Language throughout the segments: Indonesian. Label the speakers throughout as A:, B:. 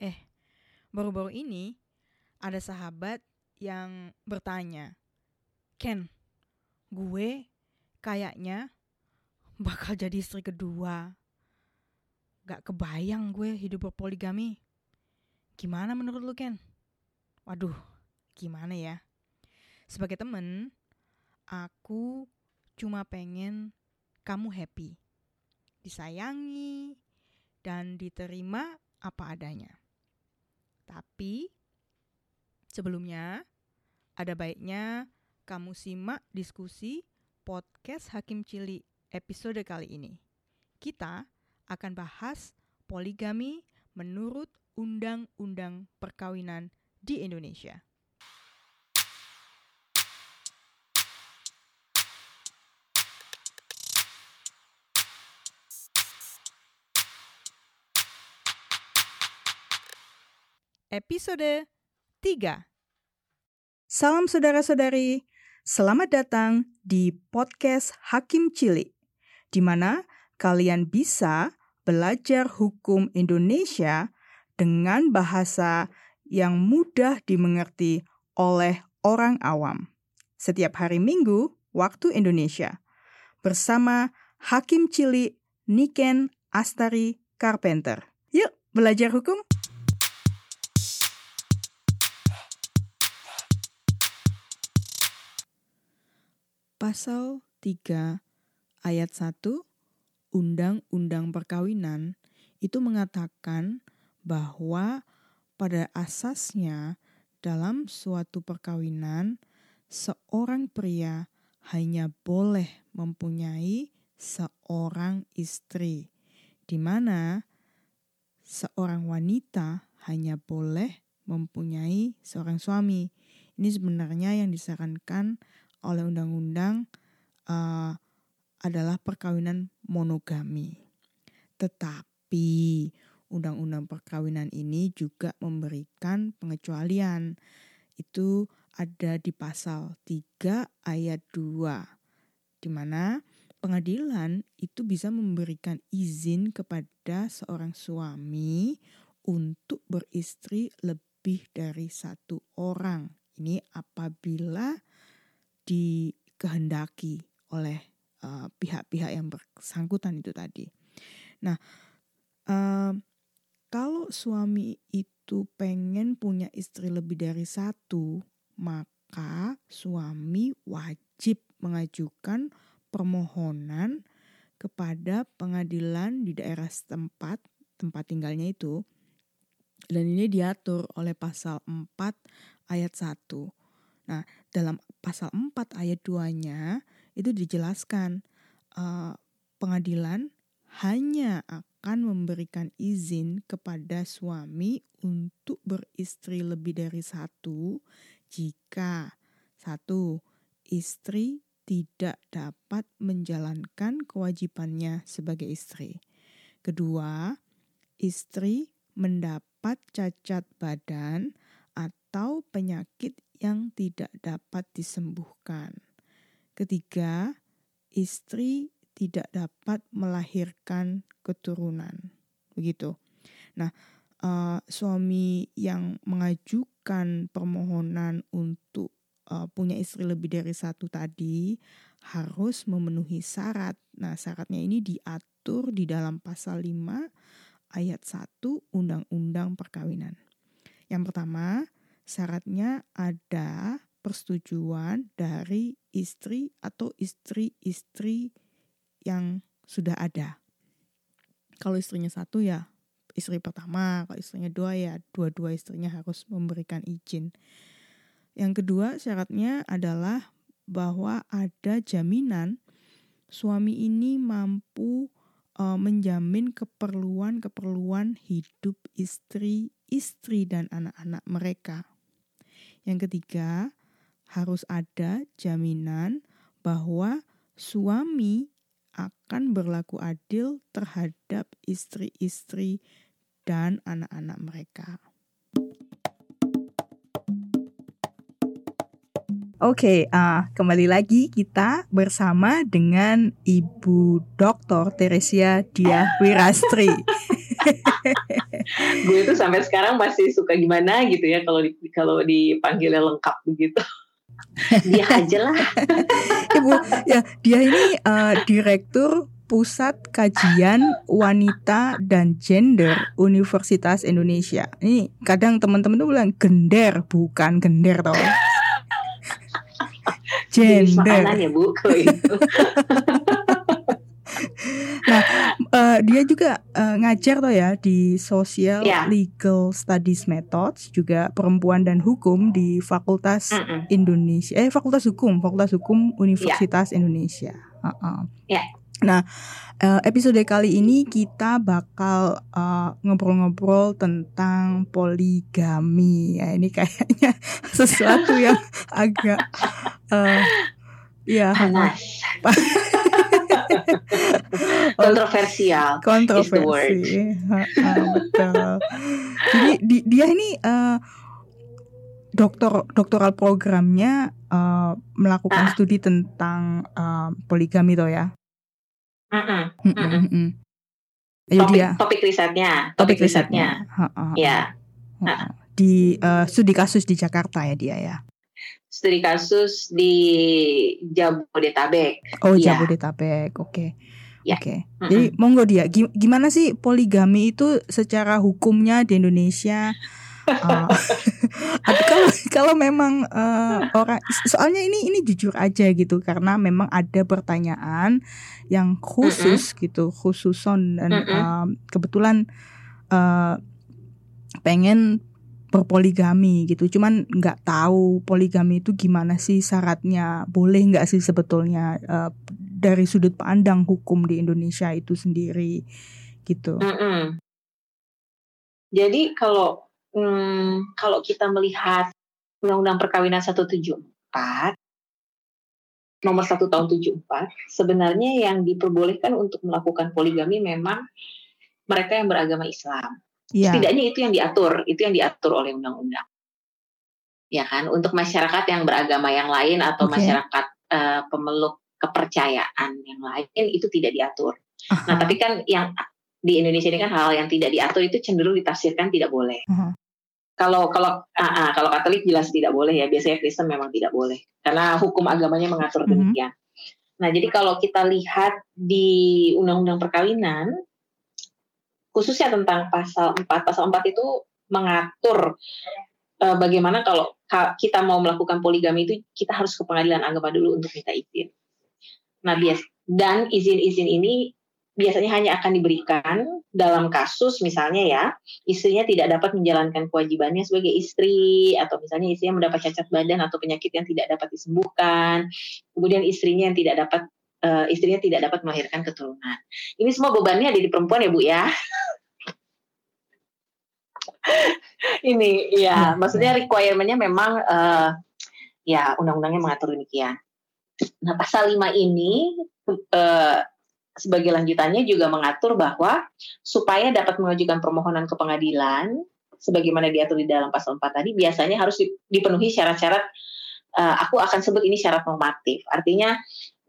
A: Eh, baru-baru ini ada sahabat yang bertanya, Ken, gue kayaknya bakal jadi istri kedua. Gak kebayang gue hidup berpoligami. Gimana menurut lu, Ken? Waduh, gimana ya? Sebagai temen, aku cuma pengen kamu happy, disayangi, dan diterima apa adanya. Tapi sebelumnya ada baiknya kamu simak diskusi podcast Hakim Cili episode kali ini. Kita akan bahas poligami menurut Undang-Undang Perkawinan di Indonesia. Episode 3. Salam saudara-saudari, selamat datang di podcast Hakim Cili, di mana kalian bisa belajar hukum Indonesia dengan bahasa yang mudah dimengerti oleh orang awam. Setiap hari Minggu, waktu Indonesia, bersama Hakim Cili Niken Astari Carpenter. Yuk, belajar hukum! Pasal 3 ayat 1 Undang-Undang Perkawinan itu mengatakan bahwa pada asasnya dalam suatu perkawinan seorang pria hanya boleh mempunyai seorang istri di mana seorang wanita hanya boleh mempunyai seorang suami. Ini sebenarnya yang disarankan oleh undang-undang uh, adalah perkawinan monogami. Tetapi undang-undang perkawinan ini juga memberikan pengecualian. Itu ada di pasal 3 ayat 2 di mana pengadilan itu bisa memberikan izin kepada seorang suami untuk beristri lebih dari satu orang. Ini apabila dikehendaki oleh eh, pihak-pihak uh, yang bersangkutan itu tadi. Nah, uh, kalau suami itu pengen punya istri lebih dari satu, maka suami wajib mengajukan permohonan kepada pengadilan di daerah setempat tempat tinggalnya itu dan ini diatur oleh pasal 4 ayat 1. Nah, dalam pasal 4 ayat 2-nya itu dijelaskan uh, pengadilan hanya akan memberikan izin kepada suami untuk beristri lebih dari satu jika satu istri tidak dapat menjalankan kewajibannya sebagai istri. Kedua, istri mendapat cacat badan atau penyakit yang tidak dapat disembuhkan. Ketiga, istri tidak dapat melahirkan keturunan. Begitu. Nah, uh, suami yang mengajukan permohonan untuk uh, punya istri lebih dari satu tadi harus memenuhi syarat. Nah, syaratnya ini diatur di dalam pasal 5 ayat 1 Undang-Undang Perkawinan. Yang pertama, syaratnya ada persetujuan dari istri atau istri-istri yang sudah ada. Kalau istrinya satu ya istri pertama, kalau istrinya dua ya dua-dua istrinya harus memberikan izin. Yang kedua syaratnya adalah bahwa ada jaminan suami ini mampu uh, menjamin keperluan-keperluan hidup istri, istri dan anak-anak mereka. Yang ketiga, harus ada jaminan bahwa suami akan berlaku adil terhadap istri-istri dan anak-anak mereka. Oke, okay, uh, kembali lagi kita bersama dengan Ibu Dr. Teresia Dia Wirastri.
B: gue tuh sampai sekarang masih suka gimana gitu ya kalau di, kalau dipanggilnya lengkap begitu dia aja lah
A: ibu ya dia ini uh, direktur Pusat Kajian Wanita dan Gender Universitas Indonesia. Ini kadang teman-teman tuh bilang gender, bukan gender tau.
B: gender. ya bu, kalau itu.
A: Uh, dia juga uh, ngajar tuh ya di Social yeah. Legal Studies Methods, juga perempuan dan hukum di Fakultas mm -mm. Indonesia, eh Fakultas Hukum, Fakultas Hukum Universitas yeah. Indonesia. Uh -uh. Yeah. Nah, eh, episode kali ini kita bakal ngobrol-ngobrol uh, tentang poligami. Ya, ini kayaknya sesuatu yang agak uh, ya
B: panas. kontroversial.
A: Kontroversi. betul. Jadi di, dia ini uh, doktor doktoral programnya uh, melakukan ah. studi tentang uh, poligami tuh ya.
B: Topik, dia. topik risetnya, topik, topik risetnya, risetnya. ya.
A: Di uh, studi kasus di Jakarta ya dia ya.
B: Studi kasus di Jabodetabek.
A: Oh ya. Jabodetabek, oke. Okay. Ya. Oke. Okay. Mm-hmm. Jadi monggo dia, gimana sih poligami itu secara hukumnya di Indonesia? uh, kalau kalau memang uh, orang soalnya ini ini jujur aja gitu karena memang ada pertanyaan yang khusus mm -hmm. gitu khususon dan mm -hmm. uh, kebetulan uh, pengen berpoligami gitu cuman nggak tahu poligami itu gimana sih syaratnya boleh nggak sih sebetulnya uh, dari sudut pandang hukum di Indonesia itu sendiri gitu mm -hmm.
B: jadi kalau hmm, kalau kita melihat Undang-Undang Perkawinan 174 nomor 1 tahun 74 sebenarnya yang diperbolehkan untuk melakukan poligami memang mereka yang beragama Islam. Ya. Setidaknya itu yang diatur, itu yang diatur oleh undang-undang. Ya kan, untuk masyarakat yang beragama yang lain atau okay. masyarakat uh, pemeluk kepercayaan yang lain itu tidak diatur. Uh -huh. Nah, tapi kan yang di Indonesia ini kan hal yang tidak diatur itu cenderung ditafsirkan tidak boleh. Uh-huh. Kalau kalau uh, uh, kalau Katolik jelas tidak boleh ya. Biasanya Kristen memang tidak boleh karena hukum agamanya mengatur uh-huh. demikian. Nah, jadi kalau kita lihat di Undang-Undang Perkawinan khususnya tentang pasal 4 pasal 4 itu mengatur uh, bagaimana kalau kita mau melakukan poligami itu kita harus ke pengadilan agama dulu untuk minta izin. Nah, bias dan izin-izin ini biasanya hanya akan diberikan dalam kasus misalnya ya istrinya tidak dapat menjalankan kewajibannya sebagai istri atau misalnya istrinya mendapat cacat badan atau penyakit yang tidak dapat disembuhkan kemudian istrinya yang tidak dapat uh, istrinya tidak dapat melahirkan keturunan. Ini semua bebannya ada di perempuan ya bu ya? Ini ya maksudnya requirementnya memang uh, ya undang-undangnya mengatur demikian. Nah pasal 5 ini uh, sebagai lanjutannya juga mengatur bahwa supaya dapat mengajukan permohonan ke pengadilan sebagaimana diatur di dalam pasal 4 tadi biasanya harus dipenuhi syarat-syarat uh, aku akan sebut ini syarat normatif. Artinya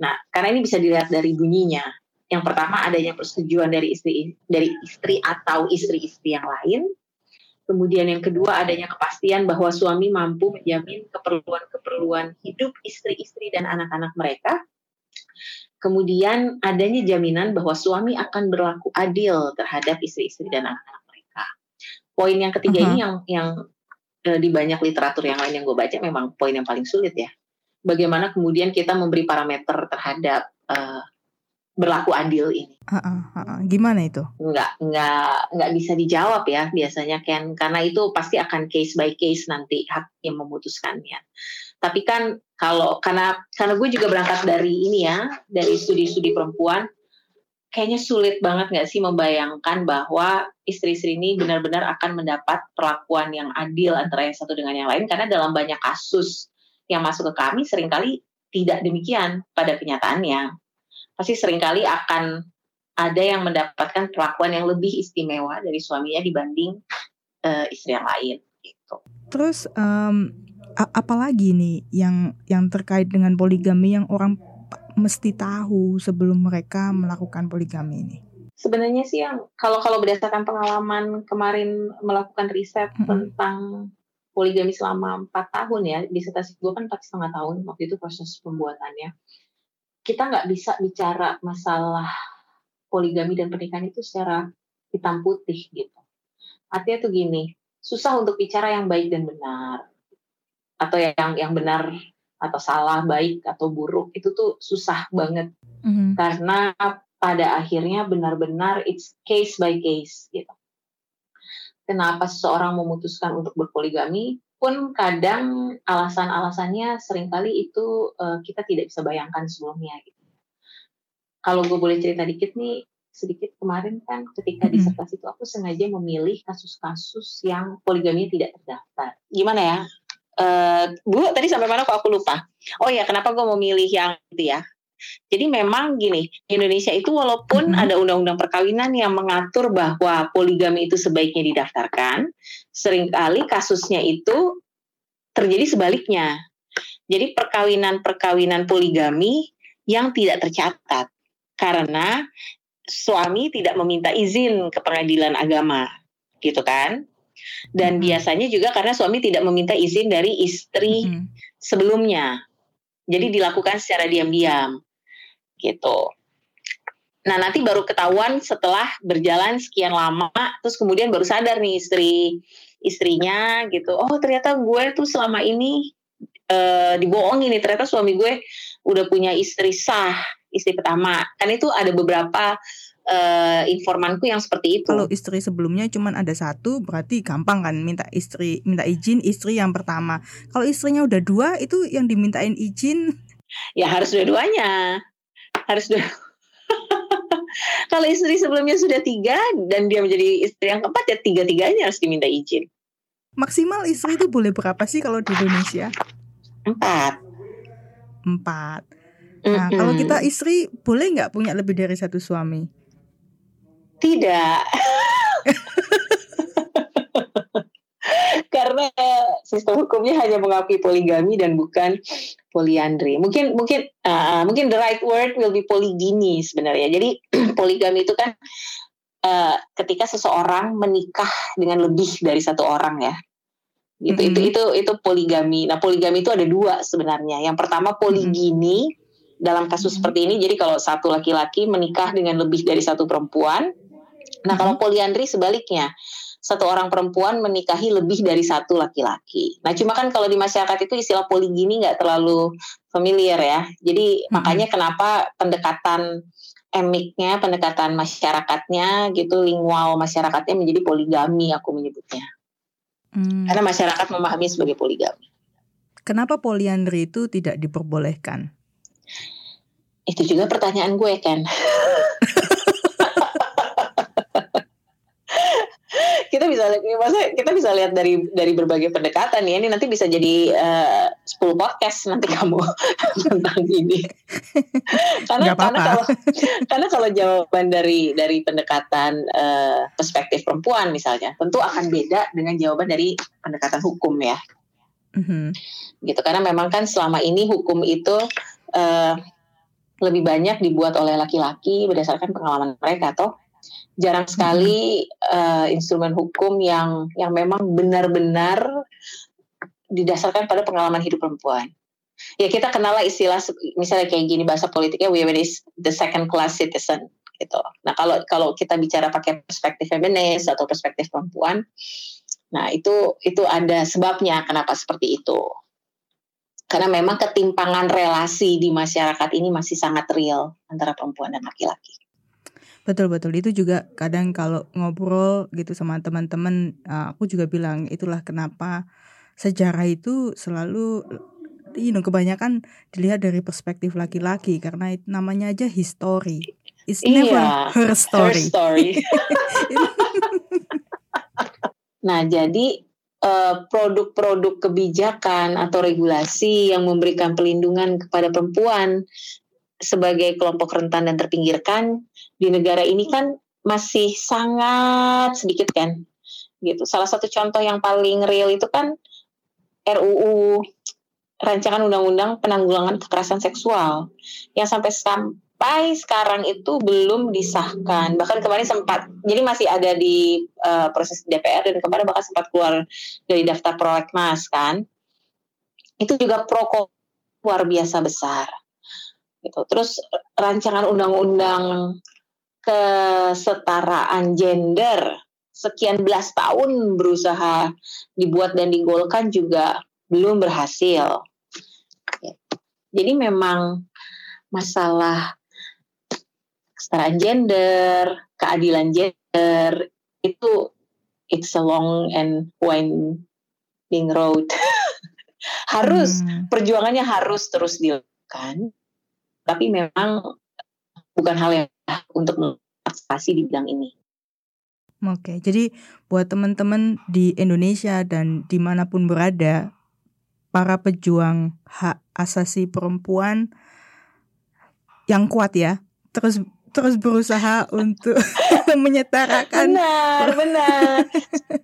B: nah karena ini bisa dilihat dari bunyinya. Yang pertama adanya persetujuan dari istri dari istri atau istri-istri yang lain. Kemudian yang kedua adanya kepastian bahwa suami mampu menjamin keperluan-keperluan hidup istri-istri dan anak-anak mereka kemudian adanya jaminan bahwa suami akan berlaku adil terhadap istri-istri dan anak-anak mereka. Poin yang ketiga uh -huh. ini yang yang uh, di banyak literatur yang lain yang gue baca memang poin yang paling sulit ya. Bagaimana kemudian kita memberi parameter terhadap uh, berlaku adil ini.
A: Uh, uh, uh, uh. Gimana itu?
B: Nggak nggak nggak bisa dijawab ya biasanya kan karena itu pasti akan case by case nanti hakim memutuskannya. Tapi kan kalau karena karena gue juga berangkat dari ini ya dari studi-studi perempuan kayaknya sulit banget nggak sih membayangkan bahwa istri-istri ini benar-benar akan mendapat perlakuan yang adil antara yang satu dengan yang lain karena dalam banyak kasus yang masuk ke kami sering kali tidak demikian pada kenyataannya pasti sering kali akan ada yang mendapatkan perlakuan yang lebih istimewa dari suaminya dibanding uh, istri yang lain gitu.
A: Terus um, apalagi nih yang yang terkait dengan poligami yang orang mesti tahu sebelum mereka melakukan poligami ini?
B: sebenarnya sih yang kalau kalau berdasarkan pengalaman kemarin melakukan riset hmm. tentang poligami selama empat tahun ya disertasi gue kan empat setengah tahun waktu itu proses pembuatannya kita nggak bisa bicara masalah poligami dan pernikahan itu secara hitam putih gitu artinya tuh gini susah untuk bicara yang baik dan benar atau yang yang benar atau salah baik atau buruk itu tuh susah banget mm-hmm. karena pada akhirnya benar-benar it's case by case gitu. Kenapa seseorang memutuskan untuk berpoligami pun kadang alasan-alasannya sering kali itu uh, kita tidak bisa bayangkan sebelumnya gitu. Kalau gue boleh cerita dikit nih, sedikit kemarin kan ketika mm -hmm. disertasi itu aku sengaja memilih kasus-kasus yang poligaminya tidak terdaftar. Gimana ya? Uh, Bu, tadi sampai mana kok aku lupa? Oh ya, kenapa gue memilih yang itu ya? Jadi memang gini, di Indonesia itu walaupun hmm. ada undang-undang perkawinan yang mengatur bahwa poligami itu sebaiknya didaftarkan, sering kali kasusnya itu terjadi sebaliknya. Jadi perkawinan-perkawinan poligami yang tidak tercatat karena suami tidak meminta izin ke pengadilan agama, gitu kan? Dan hmm. biasanya juga karena suami tidak meminta izin dari istri hmm. sebelumnya. Jadi dilakukan secara diam-diam gitu. Nah nanti baru ketahuan setelah berjalan sekian lama, terus kemudian baru sadar nih istri istrinya gitu. Oh ternyata gue tuh selama ini uh, dibohongin nih. Ternyata suami gue udah punya istri sah, istri pertama. Kan itu ada beberapa uh, informanku yang seperti itu.
A: Kalau istri sebelumnya cuma ada satu, berarti gampang kan minta istri minta izin istri yang pertama. Kalau istrinya udah dua, itu yang dimintain izin?
B: Ya harus dua-duanya harus dua kalau istri sebelumnya sudah tiga dan dia menjadi istri yang keempat ya tiga tiganya harus diminta izin.
A: Maksimal istri itu boleh berapa sih kalau di Indonesia?
B: Empat.
A: Empat. Nah mm -hmm. kalau kita istri boleh nggak punya lebih dari satu suami?
B: Tidak karena sistem hukumnya hanya mengakui poligami dan bukan poliandri. Mungkin mungkin uh, mungkin the right word will be polygamy sebenarnya. Jadi poligami itu kan uh, ketika seseorang menikah dengan lebih dari satu orang ya. Gitu mm -hmm. itu itu itu poligami. Nah, poligami itu ada dua sebenarnya. Yang pertama poligini mm -hmm. dalam kasus mm -hmm. seperti ini. Jadi kalau satu laki-laki menikah dengan lebih dari satu perempuan. Nah, mm -hmm. kalau poliandri sebaliknya satu orang perempuan menikahi lebih dari satu laki-laki. Nah, cuma kan kalau di masyarakat itu istilah poligini nggak terlalu familiar ya. Jadi hmm. makanya kenapa pendekatan emiknya, pendekatan masyarakatnya gitu, lingual masyarakatnya menjadi poligami aku menyebutnya. Hmm. Karena masyarakat memahami sebagai poligami.
A: Kenapa poliandri itu tidak diperbolehkan?
B: Itu juga pertanyaan gue kan. kita bisa masa kita bisa lihat dari dari berbagai pendekatan ya. Ini nanti bisa jadi uh, 10 podcast nanti kamu tentang ini. Karena karena kalau karena kalau jawaban dari dari pendekatan uh, perspektif perempuan misalnya tentu akan beda dengan jawaban dari pendekatan hukum ya. Mm-hmm. gitu karena memang kan selama ini hukum itu uh, lebih banyak dibuat oleh laki-laki berdasarkan pengalaman mereka toh jarang sekali uh, instrumen hukum yang yang memang benar-benar didasarkan pada pengalaman hidup perempuan. Ya kita kenal lah istilah misalnya kayak gini bahasa politiknya women is the second class citizen gitu. Nah kalau kalau kita bicara pakai perspektif feminis atau perspektif perempuan, nah itu itu ada sebabnya kenapa seperti itu. Karena memang ketimpangan relasi di masyarakat ini masih sangat real antara perempuan dan laki-laki.
A: Betul betul itu juga kadang kalau ngobrol gitu sama teman-teman uh, aku juga bilang itulah kenapa sejarah itu selalu you know, kebanyakan dilihat dari perspektif laki-laki karena namanya aja history. It's iya, never her story. Her story.
B: nah, jadi eh, produk-produk kebijakan atau regulasi yang memberikan pelindungan kepada perempuan sebagai kelompok rentan dan terpinggirkan di negara ini kan masih sangat sedikit kan gitu. Salah satu contoh yang paling real itu kan RUU rancangan undang-undang penanggulangan kekerasan seksual yang sampai sampai sekarang itu belum disahkan. Bahkan kemarin sempat, jadi masih ada di uh, proses DPR dan kemarin bahkan sempat keluar dari daftar prolegnas kan. Itu juga pro luar biasa besar. Gitu. Terus rancangan undang-undang kesetaraan gender sekian belas tahun berusaha dibuat dan digolkan juga belum berhasil. Jadi memang masalah kesetaraan gender, keadilan gender itu it's a long and winding road. harus hmm. perjuangannya harus terus dilakukan, tapi memang bukan hal yang untuk mengatasi di bidang ini.
A: Oke, jadi buat teman-teman di Indonesia dan di mana pun berada, para pejuang hak asasi perempuan yang kuat ya, terus terus berusaha untuk menyetarakan.
B: Benar, benar.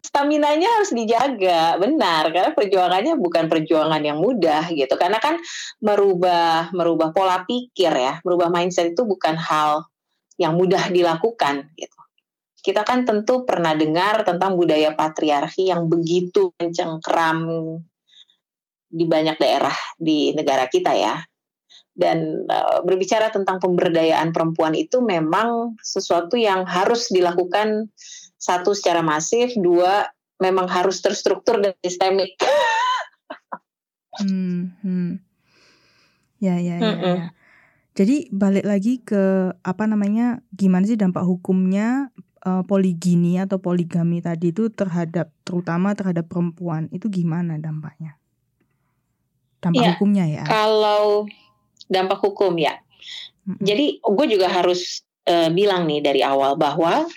B: Stamina-nya harus dijaga, benar. Karena perjuangannya bukan perjuangan yang mudah gitu. Karena kan merubah merubah pola pikir ya, merubah mindset itu bukan hal yang mudah dilakukan gitu. Kita kan tentu pernah dengar tentang budaya patriarki yang begitu mencengkram di banyak daerah di negara kita ya dan uh, berbicara tentang pemberdayaan perempuan itu memang sesuatu yang harus dilakukan satu secara masif, dua memang harus terstruktur dan sistemik.
A: hmm, hmm. Ya, ya, ya, hmm, ya. Jadi balik lagi ke apa namanya, gimana sih dampak hukumnya uh, poligini atau poligami tadi itu terhadap terutama terhadap perempuan itu gimana dampaknya? Dampak ya, hukumnya ya?
B: Kalau dampak hukum ya. Jadi gue juga harus uh, bilang nih dari awal bahwa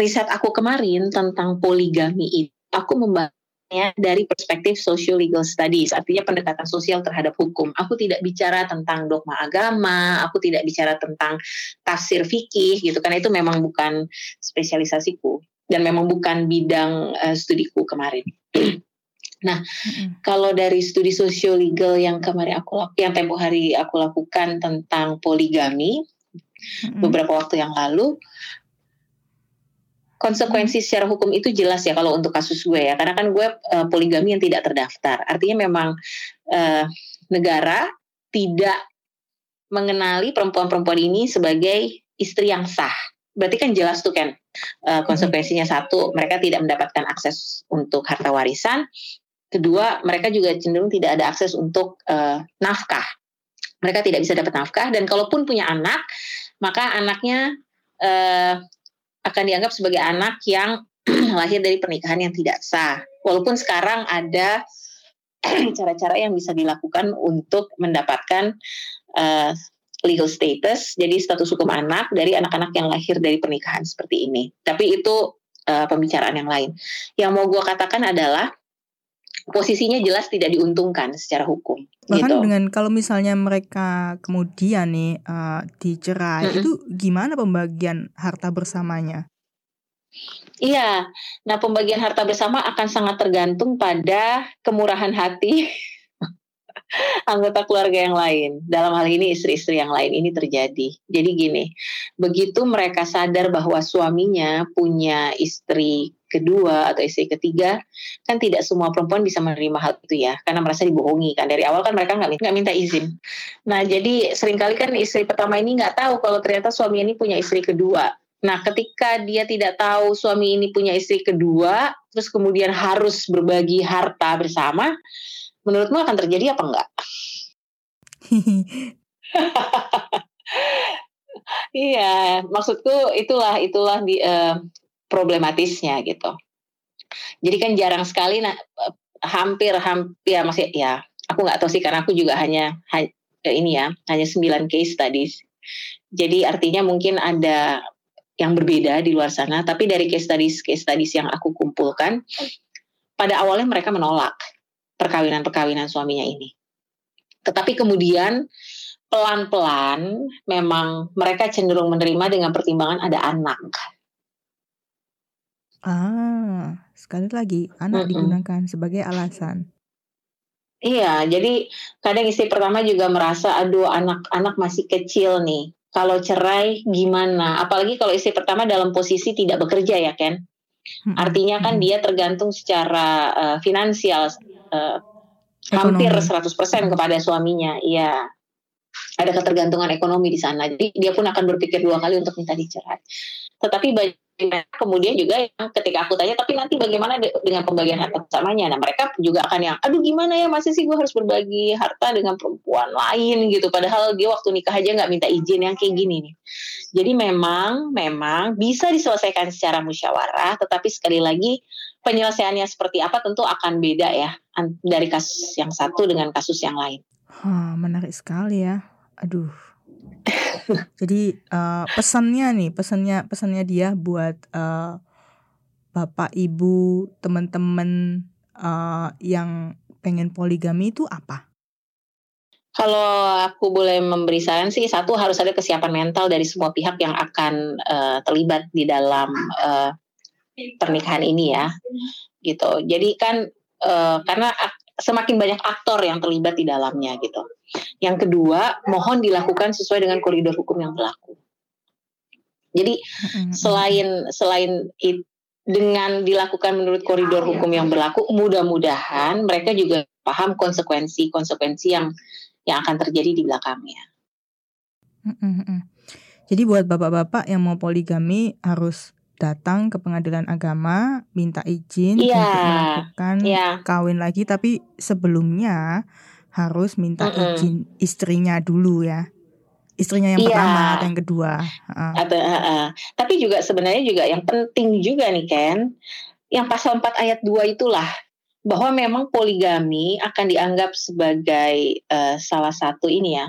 B: riset aku kemarin tentang poligami itu aku membahasnya dari perspektif social legal studies, artinya pendekatan sosial terhadap hukum. Aku tidak bicara tentang dogma agama, aku tidak bicara tentang tafsir fikih gitu karena itu memang bukan spesialisasiku dan memang bukan bidang uh, studiku kemarin. Nah, mm-hmm. kalau dari studi sosial-legal yang kemarin aku yang tempo hari aku lakukan tentang poligami mm-hmm. beberapa waktu yang lalu, konsekuensi secara hukum itu jelas ya kalau untuk kasus gue ya, karena kan gue uh, poligami yang tidak terdaftar. Artinya memang uh, negara tidak mengenali perempuan-perempuan ini sebagai istri yang sah. Berarti kan jelas tuh kan uh, konsekuensinya satu mereka tidak mendapatkan akses untuk harta warisan Kedua, mereka juga cenderung tidak ada akses untuk uh, nafkah. Mereka tidak bisa dapat nafkah dan kalaupun punya anak, maka anaknya uh, akan dianggap sebagai anak yang lahir dari pernikahan yang tidak sah. Walaupun sekarang ada cara-cara yang bisa dilakukan untuk mendapatkan uh, legal status, jadi status hukum anak dari anak-anak yang lahir dari pernikahan seperti ini. Tapi itu uh, pembicaraan yang lain. Yang mau gue katakan adalah posisinya jelas tidak diuntungkan secara hukum.
A: Bahkan gitu. dengan kalau misalnya mereka kemudian nih uh, dicerai, mm -hmm. itu gimana pembagian harta bersamanya?
B: Iya, nah pembagian harta bersama akan sangat tergantung pada kemurahan hati anggota keluarga yang lain. Dalam hal ini istri-istri yang lain ini terjadi. Jadi gini, begitu mereka sadar bahwa suaminya punya istri kedua atau istri ketiga, kan tidak semua perempuan bisa menerima hal itu ya, karena merasa dibohongi kan. Dari awal kan mereka nggak minta, minta izin. Nah jadi sering kali kan istri pertama ini nggak tahu kalau ternyata suami ini punya istri kedua. Nah, ketika dia tidak tahu suami ini punya istri kedua, terus kemudian harus berbagi harta bersama, menurutmu akan terjadi apa enggak? iya, maksudku itulah itulah di uh, problematisnya gitu. Jadi kan jarang sekali nah, hampir hampir ya masih ya aku nggak tahu sih karena aku juga hanya ha, ini ya hanya 9 case tadi. Jadi artinya mungkin ada yang berbeda di luar sana, tapi dari case studies case studies yang aku kumpulkan pada awalnya mereka menolak perkawinan-perkawinan suaminya ini. Tetapi kemudian pelan-pelan memang mereka cenderung menerima dengan pertimbangan ada anak.
A: Ah, sekali lagi anak mm -mm. digunakan sebagai alasan.
B: Iya, jadi kadang istri pertama juga merasa aduh anak-anak masih kecil nih. Kalau cerai gimana? Apalagi kalau istri pertama dalam posisi tidak bekerja ya Ken. Artinya kan dia tergantung secara uh, finansial uh, hampir 100% kepada suaminya. Iya. Ada ketergantungan ekonomi di sana. Jadi dia pun akan berpikir dua kali untuk minta dicerai. Tetapi banyak kemudian juga yang ketika aku tanya tapi nanti bagaimana dengan pembagian harta bersamanya nah mereka juga akan yang aduh gimana ya masih sih gue harus berbagi harta dengan perempuan lain gitu padahal dia waktu nikah aja nggak minta izin yang kayak gini nih jadi memang memang bisa diselesaikan secara musyawarah tetapi sekali lagi penyelesaiannya seperti apa tentu akan beda ya dari kasus yang satu dengan kasus yang lain.
A: Hmm, menarik sekali ya. Aduh. Jadi uh, pesannya nih, pesannya pesannya dia buat uh, bapak ibu teman-teman uh, yang pengen poligami itu apa?
B: Kalau aku boleh memberi saran sih, satu harus ada kesiapan mental dari semua pihak yang akan uh, terlibat di dalam uh, pernikahan ini ya, gitu. Jadi kan uh, karena semakin banyak aktor yang terlibat di dalamnya gitu. Yang kedua, mohon dilakukan sesuai dengan koridor hukum yang berlaku. Jadi selain selain it, dengan dilakukan menurut koridor hukum yang berlaku, mudah-mudahan mereka juga paham konsekuensi-konsekuensi yang yang akan terjadi di belakangnya.
A: Jadi buat bapak-bapak yang mau poligami harus datang ke pengadilan agama minta izin yeah. untuk melakukan yeah. kawin lagi tapi sebelumnya harus minta mm -mm. izin istrinya dulu ya istrinya yang yeah. pertama atau yang kedua
B: uh. Uh, uh. tapi juga sebenarnya juga yang penting juga nih Ken yang pasal 4 ayat 2 itulah bahwa memang poligami akan dianggap sebagai uh, salah satu ini ya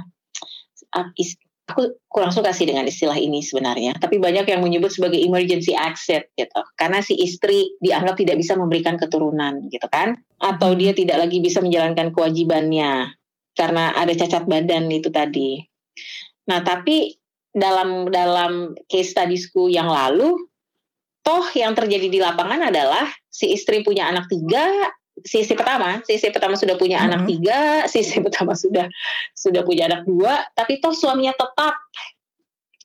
B: aku kurang suka sih dengan istilah ini sebenarnya. Tapi banyak yang menyebut sebagai emergency exit gitu. Karena si istri dianggap tidak bisa memberikan keturunan gitu kan. Atau dia tidak lagi bisa menjalankan kewajibannya. Karena ada cacat badan itu tadi. Nah tapi dalam dalam case studiesku yang lalu, toh yang terjadi di lapangan adalah si istri punya anak tiga, sisi pertama, sisi pertama sudah punya mm-hmm. anak tiga, sisi pertama sudah sudah punya anak dua, tapi toh suaminya tetap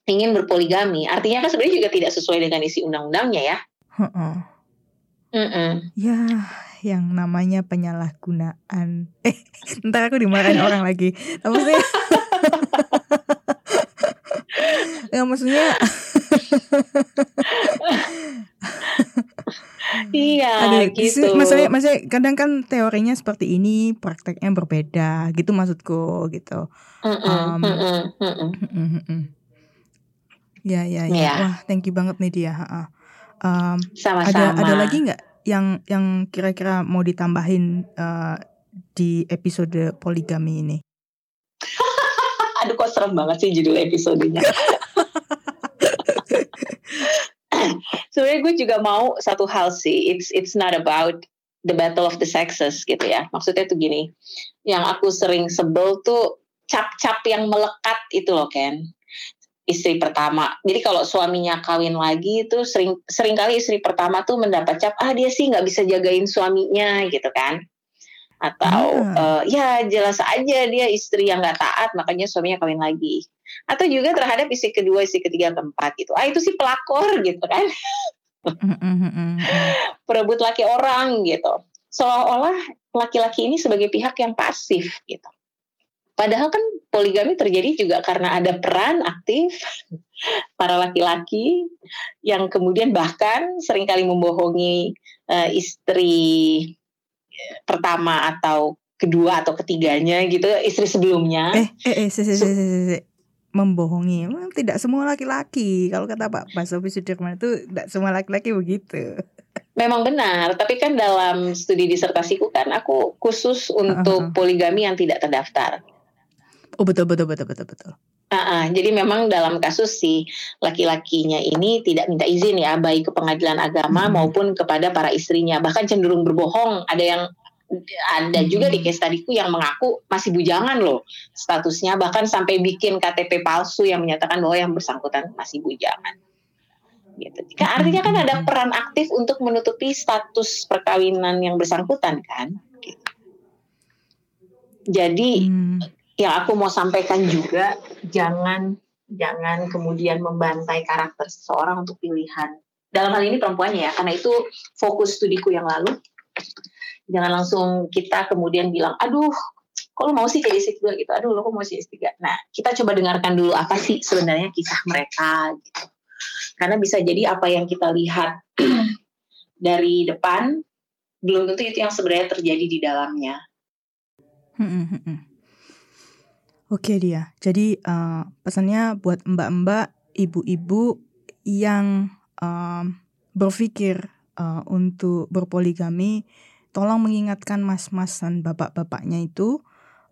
B: ingin berpoligami. Artinya kan sebenarnya juga tidak sesuai dengan isi undang-undangnya ya. Uh-uh.
A: Ya, yang namanya penyalahgunaan. Eh, ntar aku dimarahin orang lagi. Tapi sih? ya maksudnya
B: iya Aduh, gitu.
A: Maksudnya, maksudnya kadang kan teorinya seperti ini, prakteknya berbeda, gitu maksudku gitu. Ya ya ya. Yeah. Wah, thank you banget nih dia. Um, Sama-sama. Ada ada lagi nggak yang yang kira-kira mau ditambahin uh, di episode poligami ini?
B: Aduh kok serem banget sih judul episodenya. sebenarnya gue juga mau satu hal sih. It's it's not about the battle of the sexes gitu ya. Maksudnya tuh gini yang aku sering sebel tuh cap-cap yang melekat itu loh Ken. Istri pertama. Jadi kalau suaminya kawin lagi itu sering sering kali istri pertama tuh mendapat cap ah dia sih nggak bisa jagain suaminya gitu kan atau uh, ya jelas aja dia istri yang nggak taat makanya suaminya kawin lagi atau juga terhadap istri kedua, istri ketiga, keempat gitu. Ah itu sih pelakor gitu kan. Perebut laki orang gitu. Seolah-olah laki-laki ini sebagai pihak yang pasif gitu. Padahal kan poligami terjadi juga karena ada peran aktif para laki-laki yang kemudian bahkan sering kali membohongi uh, istri pertama atau kedua atau ketiganya gitu istri sebelumnya.
A: Eh eh eh si, si, si, si, si membohongi. Memang tidak semua laki-laki. Kalau kata Pak Basuki Sudirman itu tidak semua laki-laki begitu.
B: Memang benar, tapi kan dalam studi disertasiku kan aku khusus untuk uh -huh. poligami yang tidak terdaftar.
A: Oh betul betul betul betul betul.
B: Uh -uh, jadi memang dalam kasus si laki-lakinya ini tidak minta izin ya baik ke pengadilan agama hmm. maupun kepada para istrinya bahkan cenderung berbohong ada yang ada juga di case tadiku yang mengaku masih bujangan loh statusnya bahkan sampai bikin KTP palsu yang menyatakan bahwa yang bersangkutan masih bujangan gitu. Kan artinya kan ada peran aktif untuk menutupi status perkawinan yang bersangkutan kan. Gitu. Jadi hmm. Yang aku mau sampaikan juga jangan jangan kemudian membantai karakter seseorang untuk pilihan. Dalam hal ini perempuannya ya, karena itu fokus studiku yang lalu. Jangan langsung kita kemudian bilang, aduh, kalau mau sih jadi S3 gitu, aduh lo kok mau sih S3. Nah, kita coba dengarkan dulu apa sih sebenarnya kisah mereka gitu. Karena bisa jadi apa yang kita lihat dari depan belum tentu itu yang sebenarnya terjadi di dalamnya.
A: Oke dia. Jadi uh, pesannya buat mbak-mbak, ibu-ibu yang uh, berpikir uh, untuk berpoligami, tolong mengingatkan mas-mas dan bapak-bapaknya itu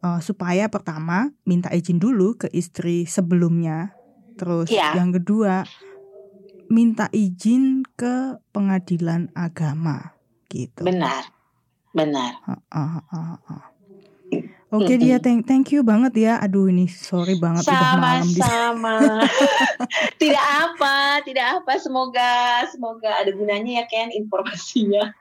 A: uh, supaya pertama minta izin dulu ke istri sebelumnya. Terus ya. yang kedua minta izin ke pengadilan agama gitu.
B: Benar, benar.
A: Oke okay, dia thank thank you banget ya. Aduh ini sorry banget
B: sama, udah malam Sama. tidak apa, tidak apa. Semoga semoga ada gunanya ya Ken informasinya.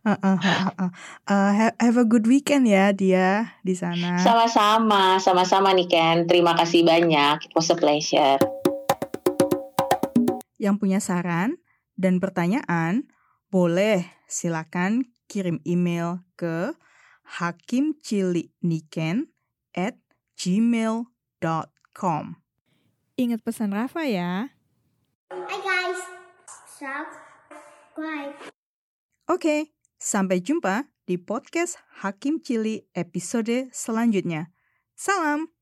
A: Uh, uh, uh, uh. Uh, have, have a good weekend ya dia di sana.
B: Sama-sama, sama-sama nih Ken. Terima kasih banyak. It was a pleasure
A: yang punya saran dan pertanyaan, boleh silakan kirim email ke hakimciliniken at gmail.com. Ingat pesan Rafa ya. Hai guys, subscribe. Oke, sampai jumpa di podcast Hakim Cili episode selanjutnya. Salam!